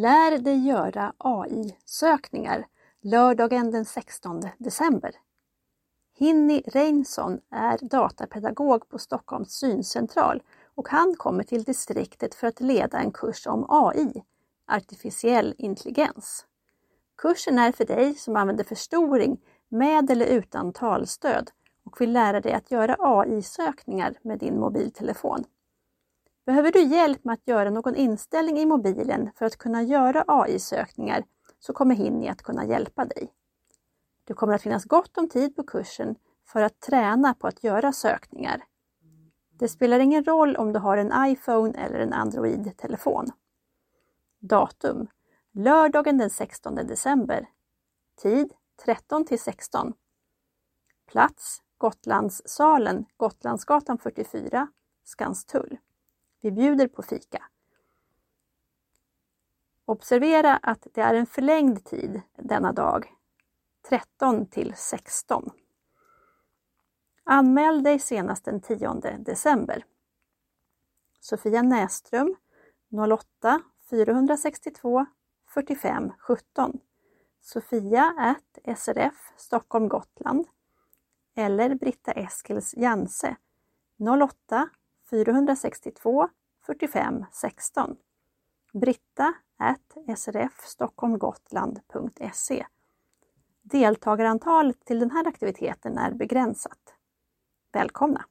Lär dig göra AI-sökningar lördagen den 16 december. Hinni Reinsson är datapedagog på Stockholms syncentral och han kommer till distriktet för att leda en kurs om AI, artificiell intelligens. Kursen är för dig som använder förstoring med eller utan talstöd och vill lära dig att göra AI-sökningar med din mobiltelefon. Behöver du hjälp med att göra någon inställning i mobilen för att kunna göra AI-sökningar så kommer Hinni att kunna hjälpa dig. Det kommer att finnas gott om tid på kursen för att träna på att göra sökningar. Det spelar ingen roll om du har en iPhone eller en Android-telefon. Datum Lördagen den 16 december. Tid 13 till 16. Plats Gotlandssalen, Gotlandsgatan 44, Skanstull. Vi bjuder på fika. Observera att det är en förlängd tid denna dag, 13 till 16. Anmäl dig senast den 10 december. Sofia Näström 08 462 45 17 Sofia SRF Stockholm Gotland eller Britta Eskils Janse 08 462 45 16 Britta srfstockholmgotland.se Deltagarantalet till den här aktiviteten är begränsat. Välkomna!